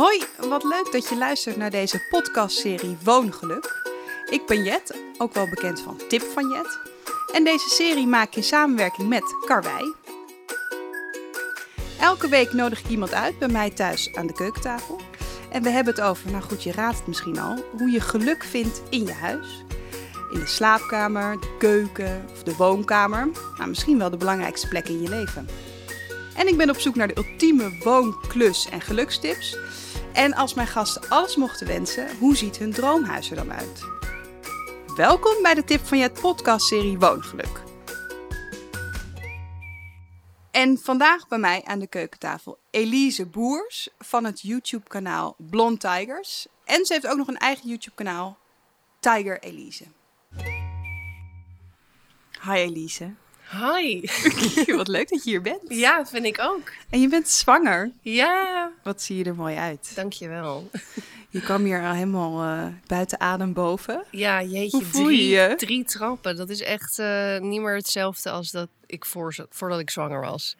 Hoi, wat leuk dat je luistert naar deze podcastserie Woongeluk. Ik ben Jet, ook wel bekend van Tip van Jet. En deze serie maak ik in samenwerking met Karwei. Elke week nodig ik iemand uit bij mij thuis aan de keukentafel. En we hebben het over, nou goed, je raadt het misschien al, hoe je geluk vindt in je huis. In de slaapkamer, de keuken of de woonkamer. Nou, misschien wel de belangrijkste plek in je leven. En ik ben op zoek naar de ultieme woon-, klus- en gelukstips. En als mijn gasten alles mochten wensen, hoe ziet hun droomhuis er dan uit? Welkom bij de Tip van Jet podcastserie Woongeluk. En vandaag bij mij aan de keukentafel Elise Boers van het YouTube-kanaal Blond Tigers. En ze heeft ook nog een eigen YouTube-kanaal, Tiger Elise. Hi Elise. Hi. Wat leuk dat je hier bent. Ja, vind ik ook. En je bent zwanger. Ja. Wat zie je er mooi uit. Dankjewel. Je kwam hier al helemaal uh, buiten adem boven. Ja, jeetje. Hoe voel drie, je drie trappen. Dat is echt uh, niet meer hetzelfde als dat ik voor, voordat ik zwanger was.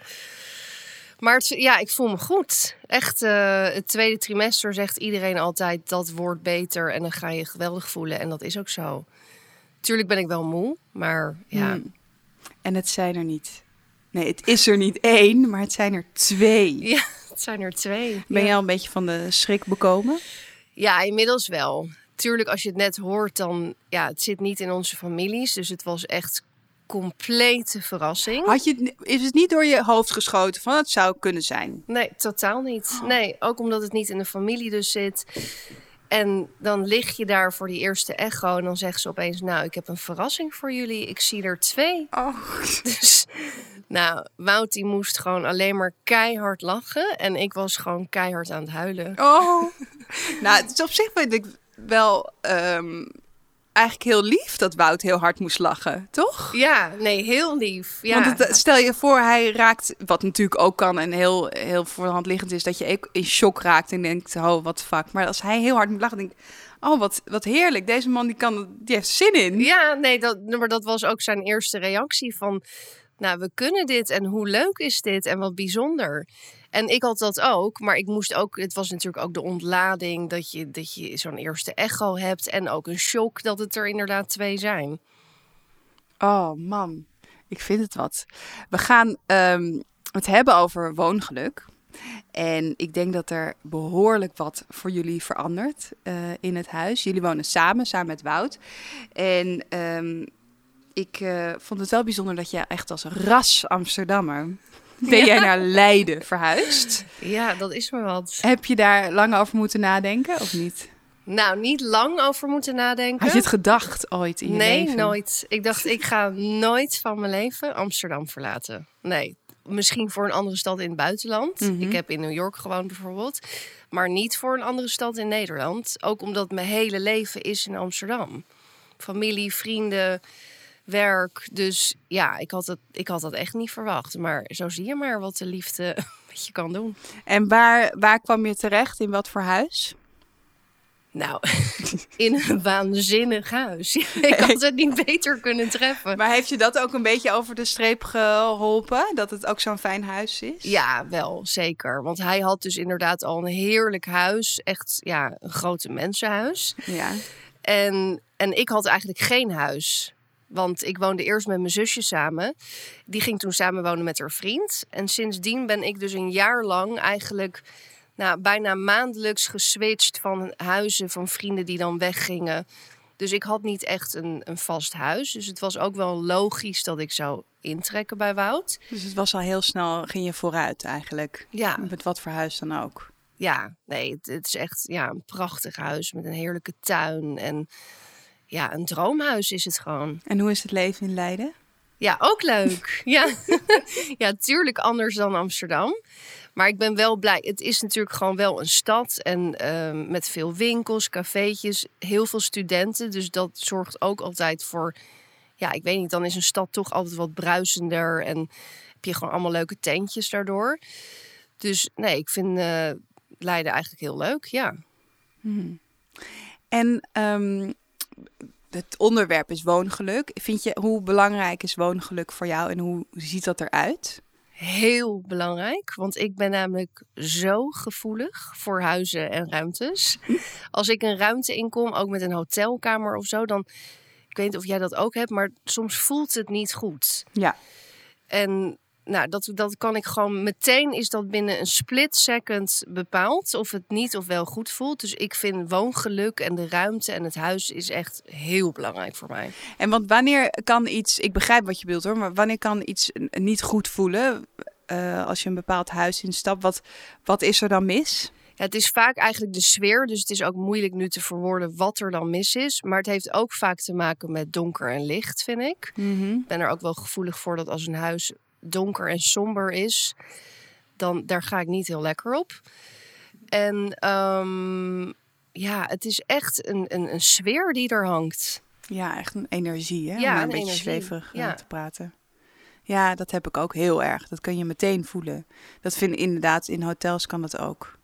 Maar het, ja, ik voel me goed. Echt, uh, het tweede trimester zegt iedereen altijd dat wordt beter en dan ga je geweldig voelen. En dat is ook zo. Tuurlijk ben ik wel moe, maar ja. Hmm. En het zijn er niet. Nee, het is er niet één, maar het zijn er twee. Ja, het zijn er twee. Ben ja. je al een beetje van de schrik bekomen? Ja, inmiddels wel. Tuurlijk, als je het net hoort, dan... Ja, het zit niet in onze families. Dus het was echt complete verrassing. Had je het, is het niet door je hoofd geschoten van het zou kunnen zijn? Nee, totaal niet. Nee, ook omdat het niet in de familie dus zit. En dan lig je daar voor die eerste echo en dan zeggen ze opeens... nou, ik heb een verrassing voor jullie. Ik zie er twee. Oh. Dus, nou, Wout die moest gewoon alleen maar keihard lachen. En ik was gewoon keihard aan het huilen. Oh. nou, het is op zich vind ik wel um, eigenlijk heel lief dat Wout heel hard moest lachen, toch? Ja, nee, heel lief. Ja. Want het, stel je voor, hij raakt, wat natuurlijk ook kan en heel, heel voor de hand liggend is, dat je in shock raakt en denkt, oh, wat fuck. Maar als hij heel hard moet lachen, denk ik, oh, wat, wat heerlijk. Deze man, die, kan, die heeft zin in. Ja, nee, dat, maar dat was ook zijn eerste reactie van, nou, we kunnen dit en hoe leuk is dit en wat bijzonder. En ik had dat ook, maar ik moest ook. Het was natuurlijk ook de ontlading dat je, dat je zo'n eerste echo hebt. En ook een shock dat het er inderdaad twee zijn. Oh man, ik vind het wat. We gaan um, het hebben over woongeluk. En ik denk dat er behoorlijk wat voor jullie verandert uh, in het huis. Jullie wonen samen, samen met Wout. En um, ik uh, vond het wel bijzonder dat je echt als ras Amsterdammer ben jij naar Leiden verhuisd. Ja, dat is maar wat. Heb je daar lang over moeten nadenken of niet? Nou, niet lang over moeten nadenken. Had je het gedacht ooit in je nee, leven? Nee, nooit. Ik dacht, ik ga nooit van mijn leven Amsterdam verlaten. Nee, misschien voor een andere stad in het buitenland. Mm -hmm. Ik heb in New York gewoond bijvoorbeeld. Maar niet voor een andere stad in Nederland. Ook omdat mijn hele leven is in Amsterdam. Familie, vrienden, werk. Dus ja, ik had, het, ik had dat echt niet verwacht. Maar zo zie je maar wat de liefde wat je kan doen. En waar, waar kwam je terecht? In wat voor huis? Nou, in een waanzinnig huis. ik had het niet beter kunnen treffen. Maar heeft je dat ook een beetje over de streep geholpen? Dat het ook zo'n fijn huis is? Ja, wel, zeker. Want hij had dus inderdaad al een heerlijk huis. Echt, ja, een grote mensenhuis. Ja. En, en ik had eigenlijk geen huis. Want ik woonde eerst met mijn zusje samen. Die ging toen samen wonen met haar vriend. En sindsdien ben ik dus een jaar lang eigenlijk nou, bijna maandelijks geswitcht van huizen van vrienden die dan weggingen. Dus ik had niet echt een, een vast huis. Dus het was ook wel logisch dat ik zou intrekken bij Wout. Dus het was al heel snel, ging je vooruit eigenlijk. Ja. Met wat voor huis dan ook. Ja, nee, het, het is echt ja, een prachtig huis met een heerlijke tuin. En ja, een droomhuis is het gewoon. En hoe is het leven in Leiden? Ja, ook leuk. ja. ja, tuurlijk anders dan Amsterdam. Maar ik ben wel blij. Het is natuurlijk gewoon wel een stad. En uh, met veel winkels, cafeetjes, heel veel studenten. Dus dat zorgt ook altijd voor. Ja, ik weet niet, dan is een stad toch altijd wat bruisender. En heb je gewoon allemaal leuke tentjes daardoor. Dus nee, ik vind uh, Leiden eigenlijk heel leuk, ja. Hmm. En um, het onderwerp is woongeluk. Vind je, hoe belangrijk is woongeluk voor jou en hoe ziet dat eruit? heel belangrijk. Want ik ben namelijk zo gevoelig voor huizen en ruimtes. Als ik een ruimte inkom, ook met een hotelkamer of zo, dan. Ik weet niet of jij dat ook hebt, maar soms voelt het niet goed. Ja. En nou, dat, dat kan ik gewoon meteen, is dat binnen een split second bepaald. Of het niet of wel goed voelt. Dus ik vind woongeluk en de ruimte en het huis is echt heel belangrijk voor mij. En want wanneer kan iets, ik begrijp wat je bedoelt hoor, maar wanneer kan iets niet goed voelen uh, als je een bepaald huis instapt? Wat, wat is er dan mis? Ja, het is vaak eigenlijk de sfeer, dus het is ook moeilijk nu te verwoorden wat er dan mis is. Maar het heeft ook vaak te maken met donker en licht, vind ik. Ik ben er ook wel gevoelig voor dat als een huis donker en somber is, dan daar ga ik niet heel lekker op. En um, ja, het is echt een, een, een sfeer die er hangt. Ja, echt een energie, hè? Ja, Om een, een beetje energie. zweverig ja. te praten. Ja, dat heb ik ook heel erg. Dat kun je meteen voelen. Dat vind ik inderdaad in hotels kan dat ook.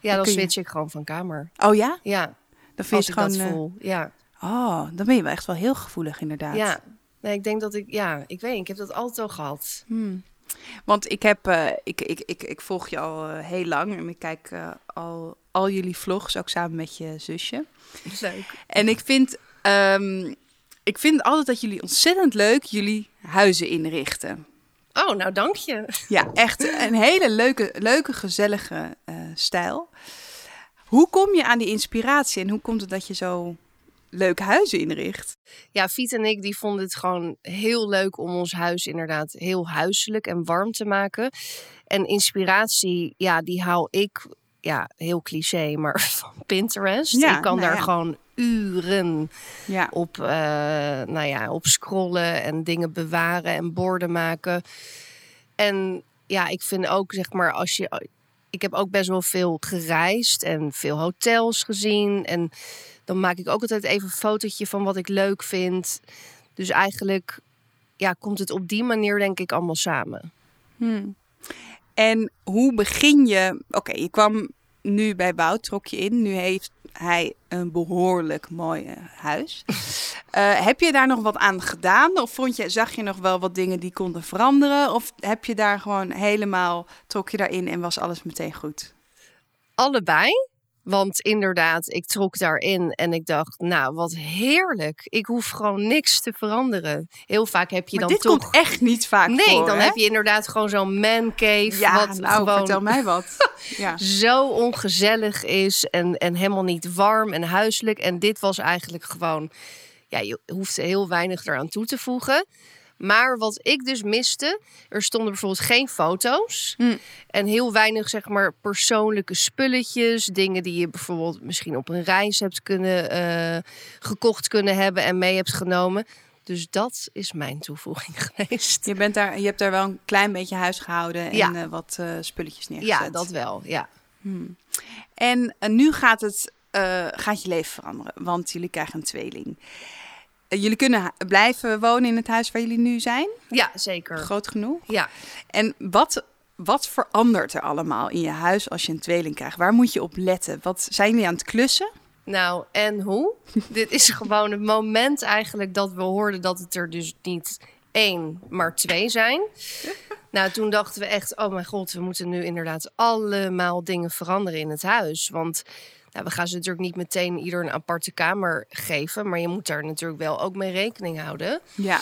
Ja, dan, dan switch je... ik gewoon van kamer. Oh ja? Ja. Dan vind je gewoon. Dat voel. Ja. Oh, dan ben je wel echt wel heel gevoelig, inderdaad. Ja, Nee, ik denk dat ik, ja, ik weet ik heb dat altijd al gehad. Hmm. Want ik heb, uh, ik, ik, ik, ik volg je al uh, heel lang en ik kijk uh, al, al jullie vlogs, ook samen met je zusje. Leuk. En ik vind, um, ik vind altijd dat jullie ontzettend leuk jullie huizen inrichten. Oh, nou dank je. Ja, echt een hele leuke, leuke gezellige stijl. Hoe kom je aan die inspiratie en hoe komt het dat je zo leuke huizen inricht. Ja, Fiet en ik die vonden het gewoon heel leuk om ons huis inderdaad heel huiselijk en warm te maken. En inspiratie, ja, die haal ik, ja, heel cliché, maar van Pinterest. Ja, ik kan nou daar gewoon uren ja. op, uh, nou ja, op scrollen en dingen bewaren en borden maken. En ja, ik vind ook, zeg maar, als je. Ik heb ook best wel veel gereisd en veel hotels gezien. En dan maak ik ook altijd even een fotootje van wat ik leuk vind. Dus eigenlijk ja, komt het op die manier denk ik allemaal samen. Hmm. En hoe begin je? Oké, je kwam nu bij Wout, trok je in. Nu heeft hij een behoorlijk mooi eh, huis. uh, heb je daar nog wat aan gedaan? Of vond je, zag je nog wel wat dingen die konden veranderen? Of heb je daar gewoon helemaal, trok je daarin en was alles meteen goed? Allebei. Want inderdaad, ik trok daarin en ik dacht, nou, wat heerlijk. Ik hoef gewoon niks te veranderen. Heel vaak heb je maar dan dit toch... komt echt niet vaak nee, voor, dan hè? heb je inderdaad gewoon zo'n man cave. Ja, wat nou, gewoon vertel mij wat. ja. zo ongezellig is en, en helemaal niet warm en huiselijk. En dit was eigenlijk gewoon... Ja, je hoeft heel weinig eraan toe te voegen. Maar wat ik dus miste, er stonden bijvoorbeeld geen foto's. Hm. En heel weinig, zeg maar, persoonlijke spulletjes. Dingen die je bijvoorbeeld misschien op een reis hebt kunnen, uh, gekocht kunnen hebben en mee hebt genomen. Dus dat is mijn toevoeging geweest. Je, bent daar, je hebt daar wel een klein beetje huis gehouden en Ja. uh, wat uh, spulletjes neergezet. Ja, dat wel. Ja. Hmm. En nu gaat, het, gaat je leven veranderen, want jullie krijgen een tweeling. Uh, jullie kunnen blijven wonen in het huis waar jullie nu zijn, ja, zeker. groot genoeg. Ja. En wat, wat verandert er allemaal in je huis als je een tweeling krijgt? Waar moet je op letten? Wat, zijn jullie aan het klussen? Nou, en hoe? Dit is gewoon het moment eigenlijk dat we hoorden dat het er dus niet één, maar twee zijn. Nou, toen dachten we echt, oh mijn god, we moeten nu inderdaad allemaal dingen veranderen in het huis. Want nou, we gaan ze natuurlijk niet meteen ieder een aparte kamer geven, maar je moet daar natuurlijk wel ook mee rekening houden. Ja.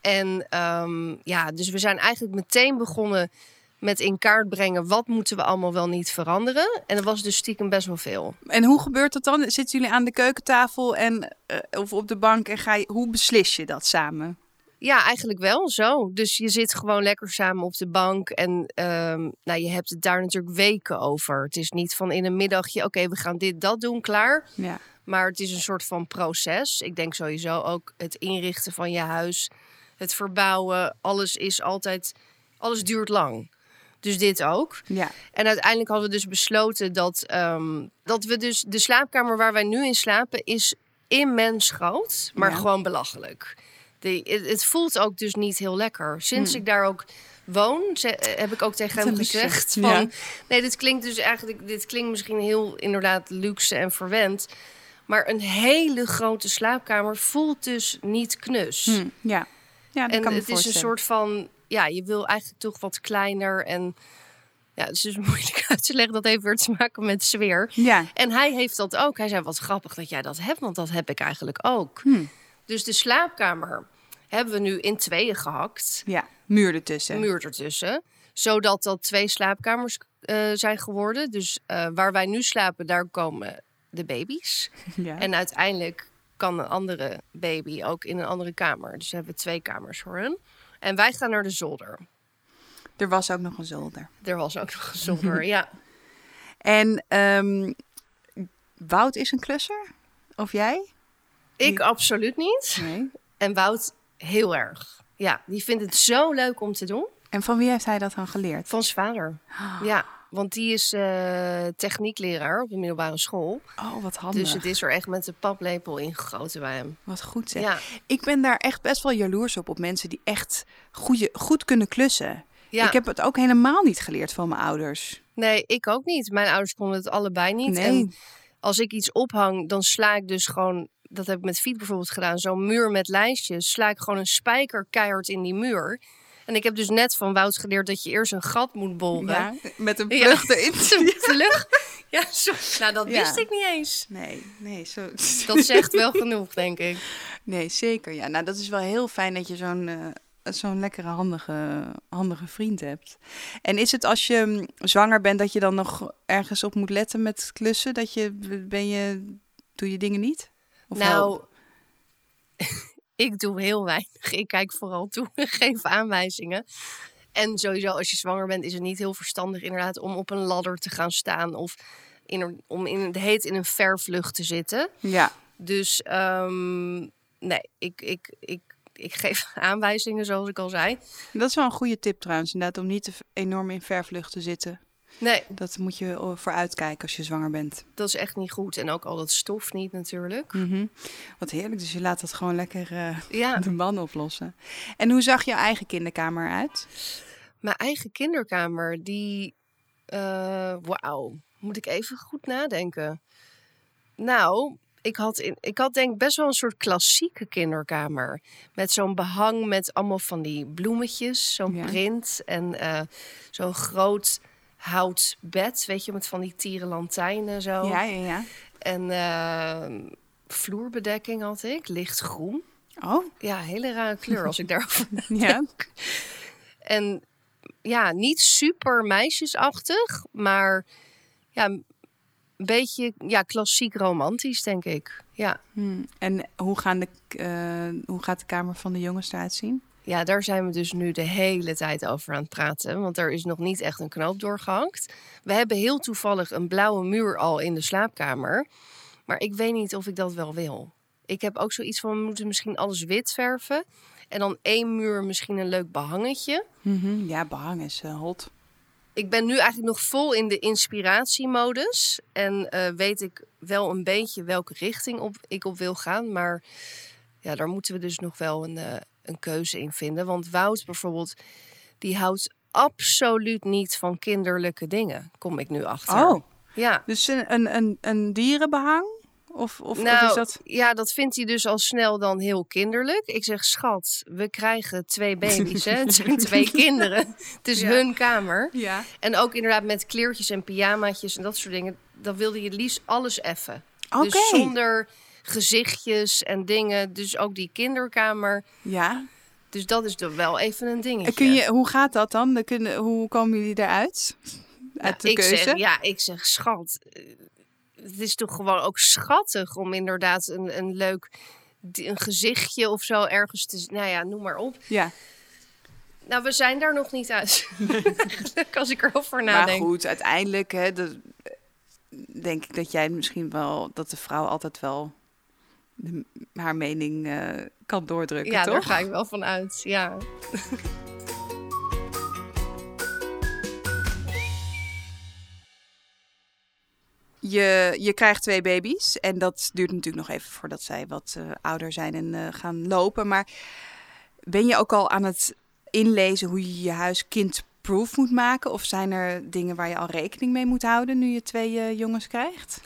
En um, ja, dus we zijn eigenlijk meteen begonnen met in kaart brengen wat moeten we allemaal wel niet veranderen. En dat was dus stiekem best wel veel. En hoe gebeurt dat dan? Zitten jullie aan de keukentafel en, uh, of op de bank en ga je, hoe beslis je dat samen? Ja, eigenlijk wel zo. Dus je zit gewoon lekker samen op de bank. En um, nou, je hebt het daar natuurlijk weken over. Het is niet van in een middagje, oké, okay, we gaan dit, dat doen, klaar. Ja. Maar het is een soort van proces. Ik denk sowieso ook het inrichten van je huis, het verbouwen, alles is altijd, alles duurt lang. Dus dit ook. Ja. En uiteindelijk hadden we dus besloten dat, um, dat we dus de slaapkamer waar wij nu in slapen is immens groot, maar Ja. gewoon belachelijk. De, het, voelt ook dus niet heel lekker. Sinds Hmm. ik daar ook woon, ze- heb ik ook tegen hem gezegd Ja. van... Nee, dit klinkt dus eigenlijk... Dit klinkt misschien heel inderdaad luxe en verwend. Maar een hele grote slaapkamer voelt dus niet knus. Hm, ja. ja, dat en kan me het is een soort van... ja, je wil eigenlijk toch wat kleiner. En ja, het is dus moeilijk uit te leggen. Dat heeft weer te maken met sfeer. Ja. En hij heeft dat ook. Hij zei, wat grappig dat jij dat hebt, want dat heb ik eigenlijk ook. Hm. Dus de slaapkamer hebben we nu in tweeën gehakt. Ja, muur ertussen. Muur ertussen. Zodat dat twee slaapkamers eh, zijn geworden. Dus eh, waar wij nu slapen, daar komen de baby's. Ja. En uiteindelijk kan een andere baby ook in een andere kamer. Dus we hebben twee kamers voor hen. En wij gaan naar de zolder. Er was ook nog een zolder. Er was ook nog een zolder, ja. En ehm, Wout is een klusser? Of jij? Ik absoluut niet. Nee. En Wout heel erg. Ja, die vindt het zo leuk om te doen. En van wie heeft hij dat dan geleerd? Van zijn vader. Ja, want die is eh, techniekleraar op de middelbare school. Oh, wat handig. Dus het is er echt met de paplepel ingegoten bij hem. Wat goed zeg. Ja, Ik ben daar echt best wel jaloers op, op mensen die echt goeie, goed kunnen klussen. ja. Ik heb het ook helemaal niet geleerd van mijn ouders. nee, ik ook niet. Mijn ouders konden het allebei niet. Nee. En als ik iets ophang, dan sla ik dus gewoon... Dat heb ik met Fiet bijvoorbeeld gedaan. Zo'n muur met lijstjes. Sla ik gewoon een spijker keihard in die muur. En ik heb dus net van Wout geleerd dat je eerst een gat moet boren. Ja, met een Ja. vlucht erin. Terug. Ja, zo. Nou, dat Ja. wist ik niet eens. Nee, nee, zo. Dat zegt wel genoeg, denk ik. Nee, zeker. Ja, nou, dat is wel heel fijn dat je zo'n eh, zo'n lekkere, handige, handige vriend hebt. En is het als je mm, zwanger bent dat je dan nog ergens op moet letten met klussen? Dat je, ben je, doe je dingen niet? Of nou, ik doe heel weinig. Ik kijk vooral toe en geef aanwijzingen. En sowieso, als je zwanger bent, is het niet heel verstandig inderdaad om op een ladder te gaan staan of in om in de heet in een vervlucht te zitten. Ja, Dus ehm, nee, ik, ik, ik, ik geef aanwijzingen, zoals ik al zei. dat is wel een goede tip trouwens. Inderdaad, om niet te enorm in vervlucht te zitten. Nee, Dat moet je eh, voor uitkijken als je zwanger bent. dat is echt niet goed. En ook al dat stof niet natuurlijk. Mhm. Wat heerlijk. Dus je laat dat gewoon lekker eh, Ja, de man oplossen. En hoe zag je eigen kinderkamer uit? mijn eigen kinderkamer, die. eh Wauw, moet ik even goed nadenken. Nou, ik had, in, ik had denk ik best wel een soort klassieke kinderkamer. Met zo'n behang met allemaal van die bloemetjes, zo'n Ja. print. En eh, zo'n groot houtbed, weet je, met van die tierenlantijnen zo. Ja, ja, ja. En eh, vloerbedekking had ik, lichtgroen. Oh, Ja, hele rare kleur als ik daarover ja. En ja, niet super meisjesachtig, maar ja, een beetje ja, klassiek romantisch, denk ik. Ja. Hmm. En hoe, gaan de, eh, hoe gaat de kamer van de jongens eruit zien? Ja, daar zijn we dus nu de hele tijd over aan het praten. Want er is nog niet echt een knoop doorgehakt. We hebben heel toevallig een blauwe muur al in de slaapkamer. Maar ik weet niet of ik dat wel wil. Ik heb ook zoiets van, we moeten misschien alles wit verven. En dan één muur misschien een leuk behangetje. Mhm. Ja, behang is eh, hot. Ik ben nu eigenlijk nog vol in de inspiratiemodus. En eh, weet ik wel een beetje welke richting op, ik op wil gaan. Maar ja, daar moeten we dus nog wel een, eh, een keuze in vinden. Want Wout bijvoorbeeld, die houdt absoluut niet van kinderlijke dingen. Kom ik nu achter. Oh, Ja. dus een, een, een, een dierenbehang? Of, of, nou, of is dat... ja, dat vindt hij dus al snel dan heel kinderlijk. Ik zeg, schat, we krijgen twee baby's, hè? Het zijn twee kinderen. Het is Ja. hun kamer. Ja. En ook inderdaad met kleertjes en pyjamaatjes en dat soort dingen. Dan wilde je het liefst alles effen. Oké. Dus zonder gezichtjes en dingen. Dus ook die kinderkamer. Ja. Dus dat is dan wel even een dingetje. Kun je, hoe gaat dat dan? Dan kunnen, hoe komen jullie eruit? Uit Ja, de ik keuze? Zeg, ja, ik zeg schat. eh, Het is toch gewoon ook schattig om inderdaad een, een leuk een gezichtje of zo ergens te... Nou ja, noem maar op. Ja, Nou, we zijn daar nog niet uit. Als ik erover maar nadenk. goed, uiteindelijk hè, de, denk ik dat jij misschien wel... dat de vrouw altijd wel de- haar mening eh, kan doordrukken, ja, toch? daar ga ik wel van uit. Ja. Je, je krijgt twee baby's en dat duurt natuurlijk nog even voordat zij wat eh, ouder zijn en eh, gaan lopen. Maar ben je ook al aan het inlezen hoe je je huis kindproof moet maken? Of zijn er dingen waar je al rekening mee moet houden nu je twee jongens krijgt?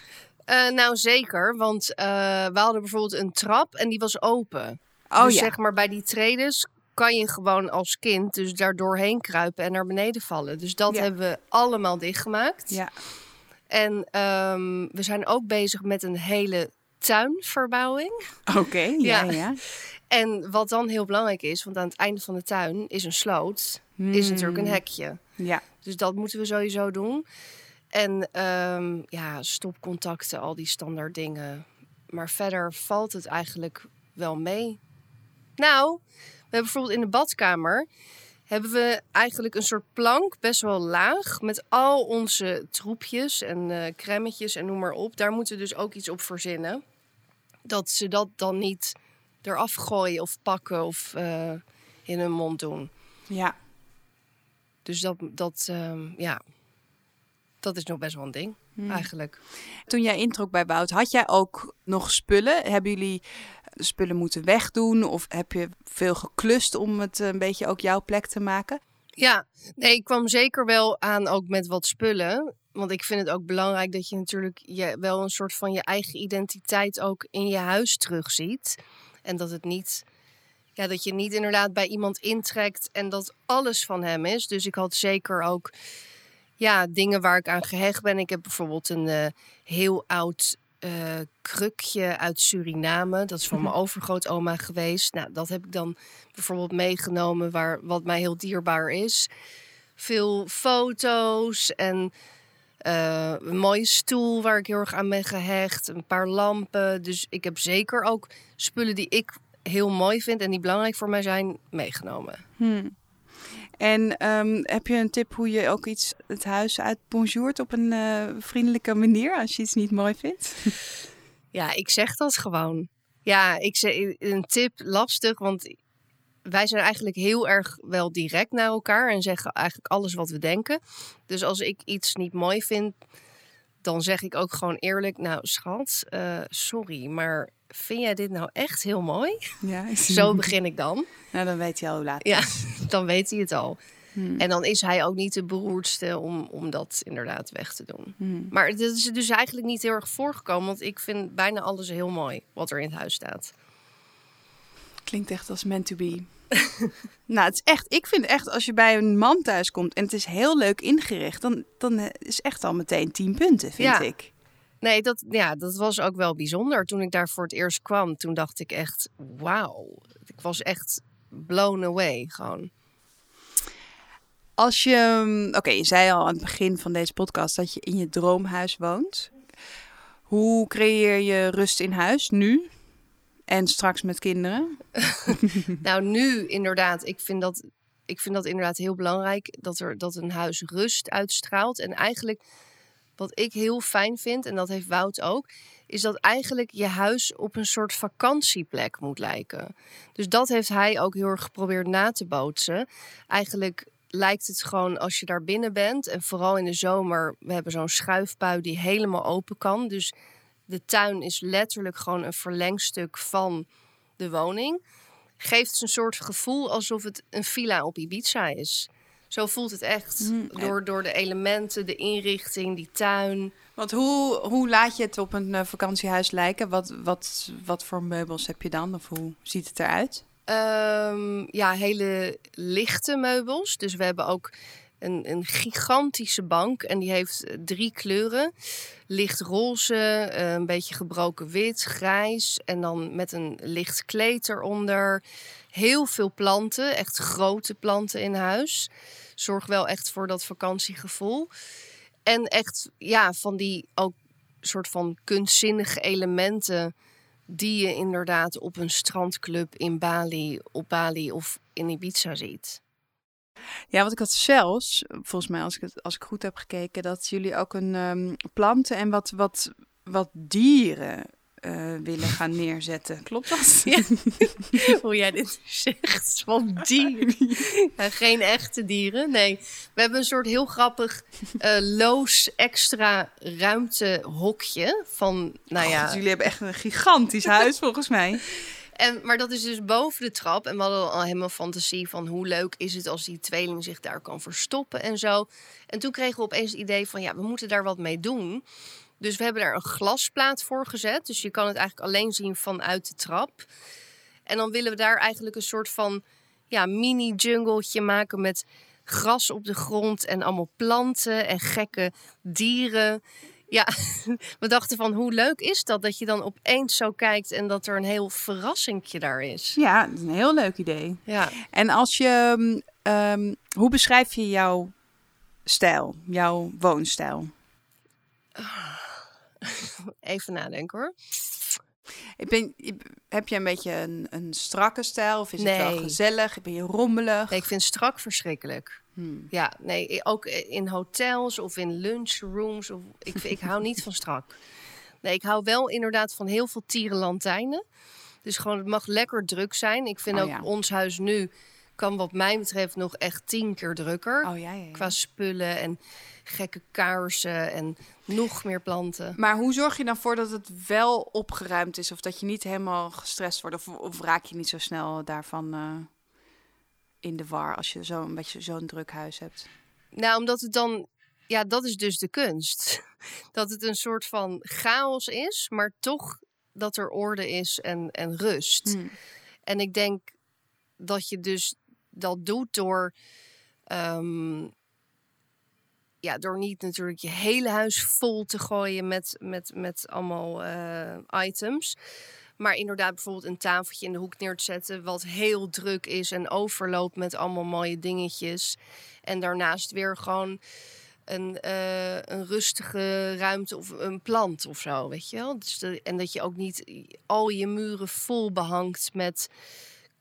Eh, nou, zeker. Want eh, we hadden bijvoorbeeld een trap en die was open. Oh dus ja. zeg maar bij die tredes kan je gewoon als kind dus daar doorheen kruipen en naar beneden vallen. Dus dat Ja. hebben we allemaal dichtgemaakt. Ja. En ehm, we zijn ook bezig met een hele tuinverbouwing. Oké, ja, Ja. ja. En wat dan heel belangrijk is, want aan het einde van de tuin is een sloot, is natuurlijk een Hmm. hekje. Ja, Dus dat moeten we sowieso doen. En ehm, ja, stopcontacten, al die standaard dingen. Maar verder valt het eigenlijk wel mee. Nou, we hebben bijvoorbeeld in de badkamer hebben we eigenlijk een soort plank, best wel laag, met al onze troepjes en crèmetjes en noem maar op. Daar moeten we dus ook iets op verzinnen. Dat ze dat dan niet eraf gooien of pakken of eh, in hun mond doen. ja. Dus dat, dat, ehm, ja, dat is nog best wel een ding, eigenlijk. Toen jij introk bij Wout, had jij ook nog spullen? Hebben jullie spullen moeten wegdoen? Of heb je veel geklust om het een beetje ook jouw plek te maken? Ja, nee, ik kwam zeker wel aan ook met wat spullen. Want ik vind het ook belangrijk dat je natuurlijk je, wel een soort van je eigen identiteit ook in je huis terugziet. En dat het niet, ja, dat je niet inderdaad bij iemand intrekt en dat alles van hem is. Dus ik had zeker ook, ja, dingen waar ik aan gehecht ben. Ik heb bijvoorbeeld een eh, heel oud eh, krukje uit Suriname. Dat is van mijn overgrootoma geweest. Nou, dat heb ik dan bijvoorbeeld meegenomen waar, wat mij heel dierbaar is. Veel foto's en eh, een mooie stoel waar ik heel erg aan ben gehecht. Een paar lampen. Dus ik heb zeker ook spullen die ik heel mooi vind en die belangrijk voor mij zijn meegenomen. Hmm. En ehm, heb je een tip hoe je ook iets het huis uit bonjourt op een eh, vriendelijke manier als je iets niet mooi vindt? Ja, ik zeg dat gewoon. Ja, ik zeg een tip lastig, want wij zijn eigenlijk heel erg wel direct naar elkaar en zeggen eigenlijk alles wat we denken. Dus als ik iets niet mooi vind, dan zeg ik ook gewoon eerlijk: Nou, schat, eh, sorry, maar vind jij dit nou echt heel mooi? Ja, Zo begin ik dan. nou, dan weet je al hoe laat. Ja, dan weet hij het al. Hmm. En dan is hij ook niet de beroerdste om, om dat inderdaad weg te doen. Hmm. Maar dat is dus eigenlijk niet heel erg voorgekomen, want ik vind bijna alles heel mooi wat er in het huis staat. Klinkt echt als meant to be. nou, het is echt, ik vind echt als je bij een man thuis komt en het is heel leuk ingericht, dan, dan eh, is echt al meteen 10 punten, vind Ja. ik. Nee, dat, ja, dat was ook wel bijzonder. Toen ik daar voor het eerst kwam, toen dacht ik echt, wauw. Ik was echt blown away gewoon. Als je, mm, oké, je zei al aan het begin van deze podcast dat je in je droomhuis woont. Hoe creëer je rust in huis nu en straks met kinderen? Nou, nu inderdaad, ik vind dat, ik vind dat inderdaad heel belangrijk dat, er, dat een huis rust uitstraalt. En eigenlijk wat ik heel fijn vind, en dat heeft Wout ook, is dat eigenlijk je huis op een soort vakantieplek moet lijken. Dus dat heeft hij ook heel erg geprobeerd na te bootsen. Eigenlijk lijkt het gewoon als je daar binnen bent, en vooral in de zomer, we hebben zo'n schuifpui die helemaal open kan. Dus de tuin is letterlijk gewoon een verlengstuk van de woning. Geeft een soort gevoel alsof het een villa op Ibiza is. Zo voelt het echt. Mm, Door, door de elementen, de inrichting, die tuin. Want hoe, hoe laat je het op een eh, vakantiehuis lijken? Wat, wat, wat voor meubels heb je dan? Of hoe ziet het eruit? Ehm, ja, hele lichte meubels. Dus we hebben ook een, een gigantische bank. En die heeft eh, drie kleuren. Licht roze, eh, een beetje gebroken wit, grijs. En dan met een licht kleed eronder. Heel veel planten, echt grote planten in huis. Zorg wel echt voor dat vakantiegevoel. En echt, ja, van die ook soort van kunstzinnige elementen die je inderdaad op een strandclub in Bali, op Bali of in Ibiza ziet. Ja, want ik had zelfs, volgens mij als ik, het, als ik goed heb gekeken, dat jullie ook een ehm, planten en wat, wat, wat dieren eh, willen gaan neerzetten. Klopt dat? Ja. Hoe jij dit zegt, van dieren. Ja, geen echte dieren, nee. We hebben een soort heel grappig eh, loos extra ruimtehokje van, nou ja... God, jullie hebben echt een gigantisch huis volgens mij. En, maar dat is dus boven de trap. En we hadden al helemaal fantasie van hoe leuk is het als die tweeling zich daar kan verstoppen en zo. En toen kregen we opeens het idee van ja, we moeten daar wat mee doen. Dus we hebben daar een glasplaat voor gezet. Dus je kan het eigenlijk alleen zien vanuit de trap. En dan willen we daar eigenlijk een soort van ja, mini-jungletje maken met gras op de grond en allemaal planten en gekke dieren. Ja, we dachten van hoe leuk is dat dat je dan opeens zo kijkt en dat er een heel verrassingje daar is. Ja, dat is een heel leuk idee. Ja. En als je, mm, ehm, hoe beschrijf je jouw stijl, jouw woonstijl? Even nadenken hoor. Ik ben, heb je een beetje een, een strakke stijl of is het wel gezellig? Ben je rommelig? Nee, ik vind strak verschrikkelijk. Hmm. Ja, nee, ook in hotels of in lunchrooms. Of, ik, ik hou niet van strak. Nee, ik hou wel inderdaad van heel veel tierenlantijnen. Dus gewoon, het mag lekker druk zijn. Ik vind Oh, ook ja. ons huis nu kan wat mij betreft nog echt tien keer drukker. Oh ja, ja, ja. Qua spullen en gekke kaarsen en nog meer planten. Maar hoe zorg je dan voor dat het wel opgeruimd is of dat je niet helemaal gestrest wordt of, of raak je niet zo snel daarvan eh, in de war als je zo een beetje zo'n druk huis hebt? Nou, omdat het dan... Ja, dat is dus de kunst. Dat het een soort van chaos is, maar toch dat er orde is en, en rust. Hmm. En ik denk dat je dus dat doet door... ehm, ja, door niet natuurlijk je hele huis vol te gooien met, met, met allemaal eh, items. Maar inderdaad bijvoorbeeld een tafeltje in de hoek neer te zetten... wat heel druk is en overloopt met allemaal mooie dingetjes. En daarnaast weer gewoon een, eh, een rustige ruimte of een plant of zo, weet je wel. Dus en dat je ook niet al je muren vol behangt met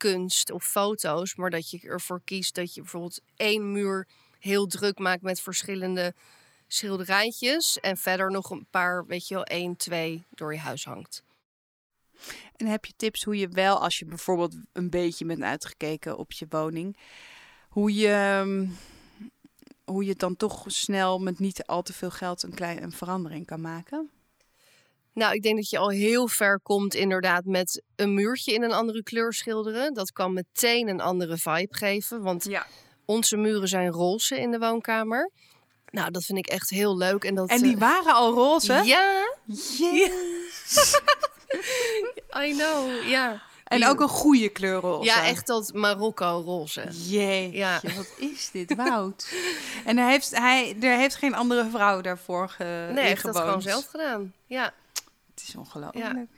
kunst of foto's... maar dat je ervoor kiest dat je bijvoorbeeld één muur heel druk maakt... met verschillende schilderijtjes... en verder nog een paar, weet je wel, één, twee door je huis hangt. En heb je tips hoe je wel, als je bijvoorbeeld een beetje bent uitgekeken op je woning, hoe je, ehm, hoe je dan toch snel met niet al te veel geld een kleine een verandering kan maken? Nou, ik denk dat je al heel ver komt inderdaad met een muurtje in een andere kleur schilderen. Dat kan meteen een andere vibe geven, want Ja. onze muren zijn roze in de woonkamer. Nou, dat vind ik echt heel leuk. En, dat, En die eh, waren al roze? Ja, Yes. I know, ja. En ook een goede kleur roze. Ja, echt dat Marokko roze. Jee, Ja. wat is dit, Wout? en hij heeft, hij, er heeft geen andere vrouw daarvoor ge, Nee, hij heeft dat gewoon zelf gedaan. Ja, Het is ongelooflijk.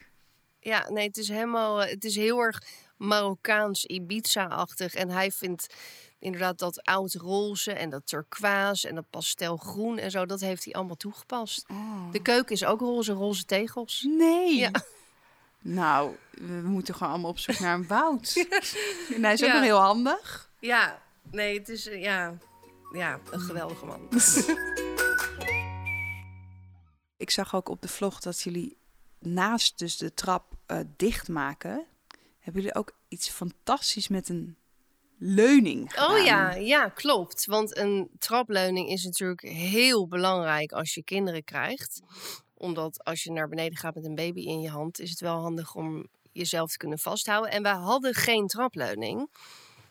ja nee, het is helemaal, eh, het is heel erg Marokkaans Ibiza-achtig. En hij vindt inderdaad dat oud roze en dat turquoise en dat pastelgroen en zo, dat heeft hij allemaal toegepast. Oh. De keuken is ook roze, roze tegels. Nee. Ja. Nou, we moeten gewoon allemaal op zoek naar een Wout. en hij is ook Ja. nog heel handig. Ja, nee, het is, eh, ja, ja, een geweldige man. Ik zag ook op de vlog dat jullie naast dus de trap eh, dichtmaken, hebben jullie ook iets fantastisch met een leuning Oh gedaan. ja, ja, klopt. Want een trapleuning is natuurlijk heel belangrijk als je kinderen krijgt. Omdat als je naar beneden gaat met een baby in je hand, is het wel handig om jezelf te kunnen vasthouden. En wij hadden geen trapleuning.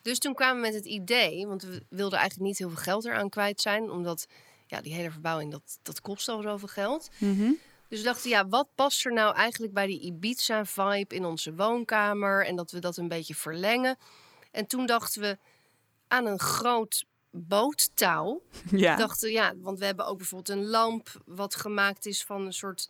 Dus toen kwamen we met het idee, want we wilden eigenlijk niet heel veel geld eraan kwijt zijn. Omdat ja, die hele verbouwing, dat, dat kost al zoveel geld. Mhm. Dus we dachten, ja, wat past er nou eigenlijk bij die Ibiza-vibe in onze woonkamer? En dat we dat een beetje verlengen. En toen dachten we aan een groot boottouw. Ja. Dachten, ja, want we hebben ook bijvoorbeeld een lamp wat gemaakt is van een soort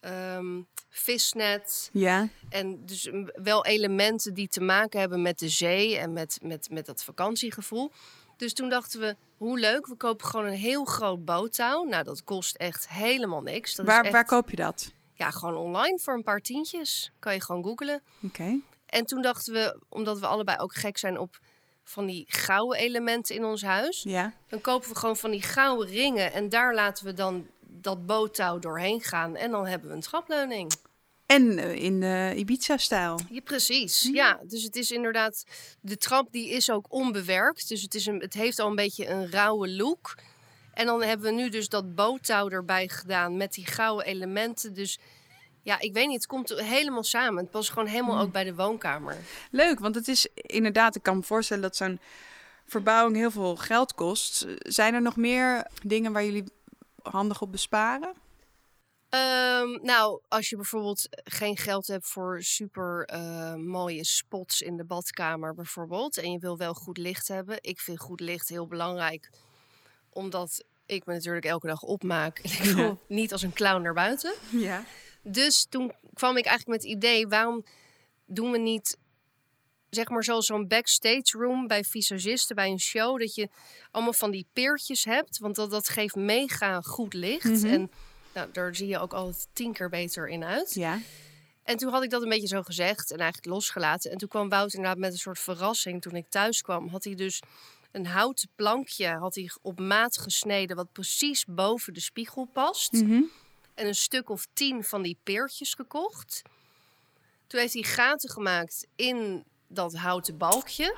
ehm, visnet. ja. En dus wel elementen die te maken hebben met de zee en met, met, met dat vakantiegevoel. Dus toen dachten we, hoe leuk, we kopen gewoon een heel groot boottouw. Nou, dat kost echt helemaal niks. Dat is Waar, echt- waar koop je dat? ja, gewoon online voor een paar tientjes. Kan je gewoon googlen. Oké. En toen dachten we, omdat we allebei ook gek zijn op van die gouden elementen in ons huis, Ja. dan kopen we gewoon van die gouden ringen en daar laten we dan dat boottouw doorheen gaan en dan hebben we een trapleuning. En eh, in de Ibiza-stijl. Ja, precies. Ja, dus het is inderdaad de trap die is ook onbewerkt, dus het is een, het heeft al een beetje een rauwe look. En dan hebben we nu dus dat boottouw erbij gedaan met die gouden elementen. Dus ja, ik weet niet, het komt helemaal samen. Het past gewoon helemaal ook bij de woonkamer. Leuk, want het is inderdaad, ik kan me voorstellen dat zo'n verbouwing heel veel geld kost. Zijn er nog meer dingen waar jullie handig op besparen? Ehm, nou, als je bijvoorbeeld geen geld hebt voor super eh, mooie spots in de badkamer bijvoorbeeld. En je wil wel goed licht hebben. Ik vind goed licht heel belangrijk. Omdat ik me natuurlijk elke dag opmaak. En ik wil niet als een clown naar buiten. Ja. Dus toen kwam ik eigenlijk met het idee, waarom doen we niet zeg maar zoals zo'n backstage room bij visagisten bij een show dat je allemaal van die peertjes hebt, want dat, dat geeft mega goed licht Mhm. en nou, daar zie je ook altijd tien keer beter in uit. Ja. En toen had ik dat een beetje zo gezegd en eigenlijk losgelaten. En toen kwam Wout inderdaad met een soort verrassing. Toen ik thuis kwam, had hij dus een houten plankje had hij op maat gesneden... wat precies boven de spiegel past. Mhm. En een stuk of tien van die peertjes gekocht. Toen heeft hij gaten gemaakt in dat houten balkje.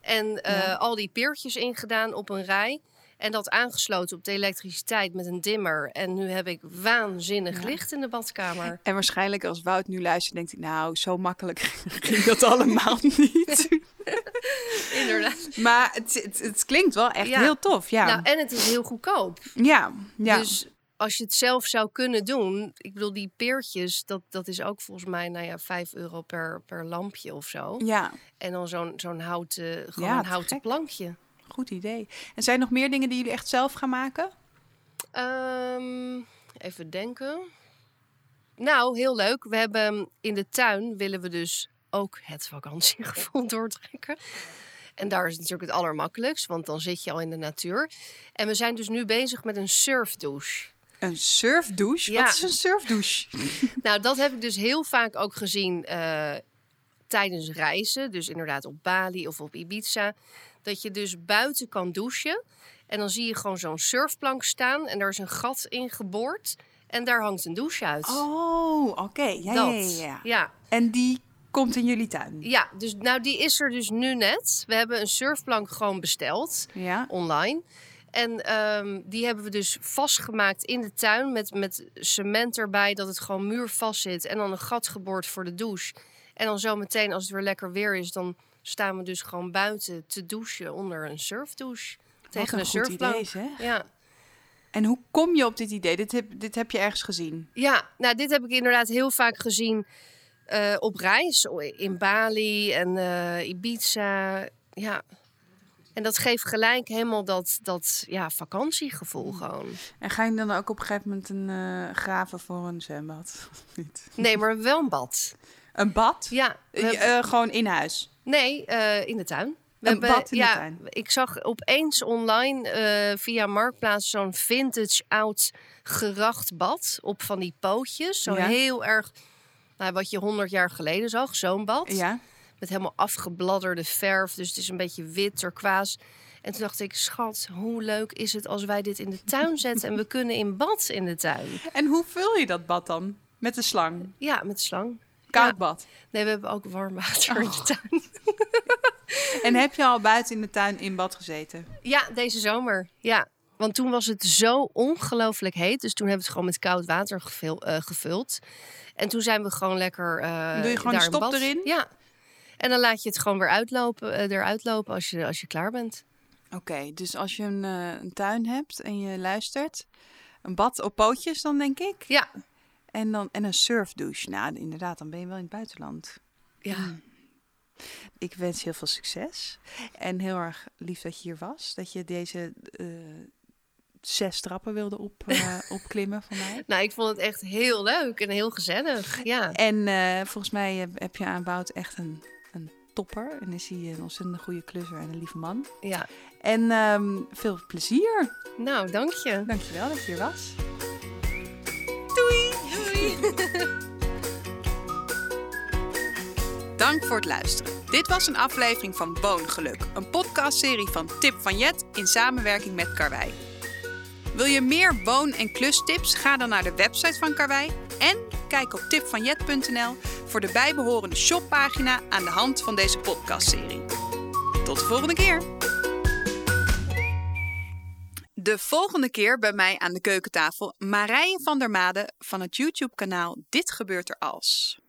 En eh, Ja. al die peertjes ingedaan op een rij. En dat aangesloten op de elektriciteit met een dimmer. En nu heb ik waanzinnig Ja. licht in de badkamer. En waarschijnlijk als Wout nu luistert, denkt hij, nou, zo makkelijk ging dat allemaal niet. Inderdaad. maar het, het, het klinkt wel echt Ja. heel tof, ja. Nou, en het is heel goedkoop. ja, ja. Dus als je het zelf zou kunnen doen. Ik bedoel, die peertjes, dat, dat is ook volgens mij, nou ja, 5 euro per, per lampje of zo. ja, En dan zo'n zo'n houten, gewoon Ja, houten plankje. Goed idee. En zijn er nog meer dingen die jullie echt zelf gaan maken? Ehm, even denken. Nou, heel leuk. We hebben in de tuin willen we dus ook het vakantiegevoel doortrekken. En daar is het natuurlijk het allermakkelijkst, want dan zit je al in de natuur. En we zijn dus nu bezig met een surfdouche. Een surfdouche? Ja. Wat is een surfdouche? Nou, dat heb ik dus heel vaak ook gezien eh, tijdens reizen. Dus inderdaad op Bali of op Ibiza. Dat je dus buiten kan douchen. En dan zie je gewoon zo'n surfplank staan. En daar is een gat in geboord. En daar hangt een douche uit. Oh, oké. Ja, ja, ja, ja. ja. En die komt in jullie tuin? Ja, dus nou die is er dus nu net. We hebben een surfplank gewoon besteld Ja. online. En ehm, die hebben we dus vastgemaakt in de tuin met, met cement erbij, dat het gewoon muurvast zit. En dan een gat geboord voor de douche. En dan zo meteen, als het weer lekker weer is, dan staan we dus gewoon buiten te douchen onder een surfdouche. Tegen Wat een, surfplank. Ja. En hoe kom je op dit idee? Dit heb, dit heb je ergens gezien? ja, nou dit heb ik inderdaad heel vaak gezien eh, op reis. In Bali en eh, Ibiza. Ja. En dat geeft gelijk helemaal dat, dat ja, vakantiegevoel gewoon. En ga je dan ook op een gegeven moment een eh, graven voor een zwembad? Of Niet. Nee, maar wel een bad. Een bad? Ja, hebben- gewoon in huis? Nee, eh, in de tuin. We Een bad in de ja, tuin. Ik zag opeens online eh, via Marktplaats zo'n vintage oud geracht bad op van die pootjes. Zo Ja. heel erg, nou, wat je honderd jaar geleden zag, zo'n bad. Ja. Met helemaal afgebladderde verf, dus het is een beetje wit, turquoise. En toen dacht ik, schat, hoe leuk is het als wij dit in de tuin zetten en we kunnen in bad in de tuin. En hoe vul je dat bad dan? Met de slang? Ja, met slang. Koud bad? Nee, we hebben ook warm water in de Oh. tuin. En heb je al buiten in de tuin in bad gezeten? Ja, deze zomer. Ja. Want toen was het zo ongelooflijk heet. Dus toen hebben we het gewoon met koud water gevul- eh, gevuld. En toen zijn we gewoon lekker. eh Doe je gewoon in stop bad. erin? Ja. En dan laat je het gewoon weer uitlopen, eh, eruit lopen als je, als je klaar bent. Oké, dus als je een, een tuin hebt en je luistert, een bad op pootjes dan denk ik. Ja. En, dan, en een surfdouche. Nou, inderdaad, dan ben je wel in het buitenland. Ja. Mm. Ik wens je heel veel succes. En heel erg lief dat je hier was. Dat je deze eh, zes trappen wilde op, eh, opklimmen van mij. Nou, ik vond het echt heel leuk en heel gezellig. Ja. En eh, volgens mij heb, je aan Wout echt een, een topper. En is hij een ontzettend goede klusser en een lieve man. ja. En ehm, veel plezier. Nou, dank je. Dankjewel dat je hier was. Dank voor het luisteren. Dit was een aflevering van Woongeluk, een podcastserie van Tip van Jet in samenwerking met Karwei. Wil je meer woon- en klustips? Ga dan naar de website van Karwei en kijk op tipvanjet.nl voor de bijbehorende shoppagina aan de hand van deze podcastserie. Tot de volgende keer! De volgende keer bij mij aan de keukentafel Marije van der Made van het YouTube-kanaal Dit gebeurt er als.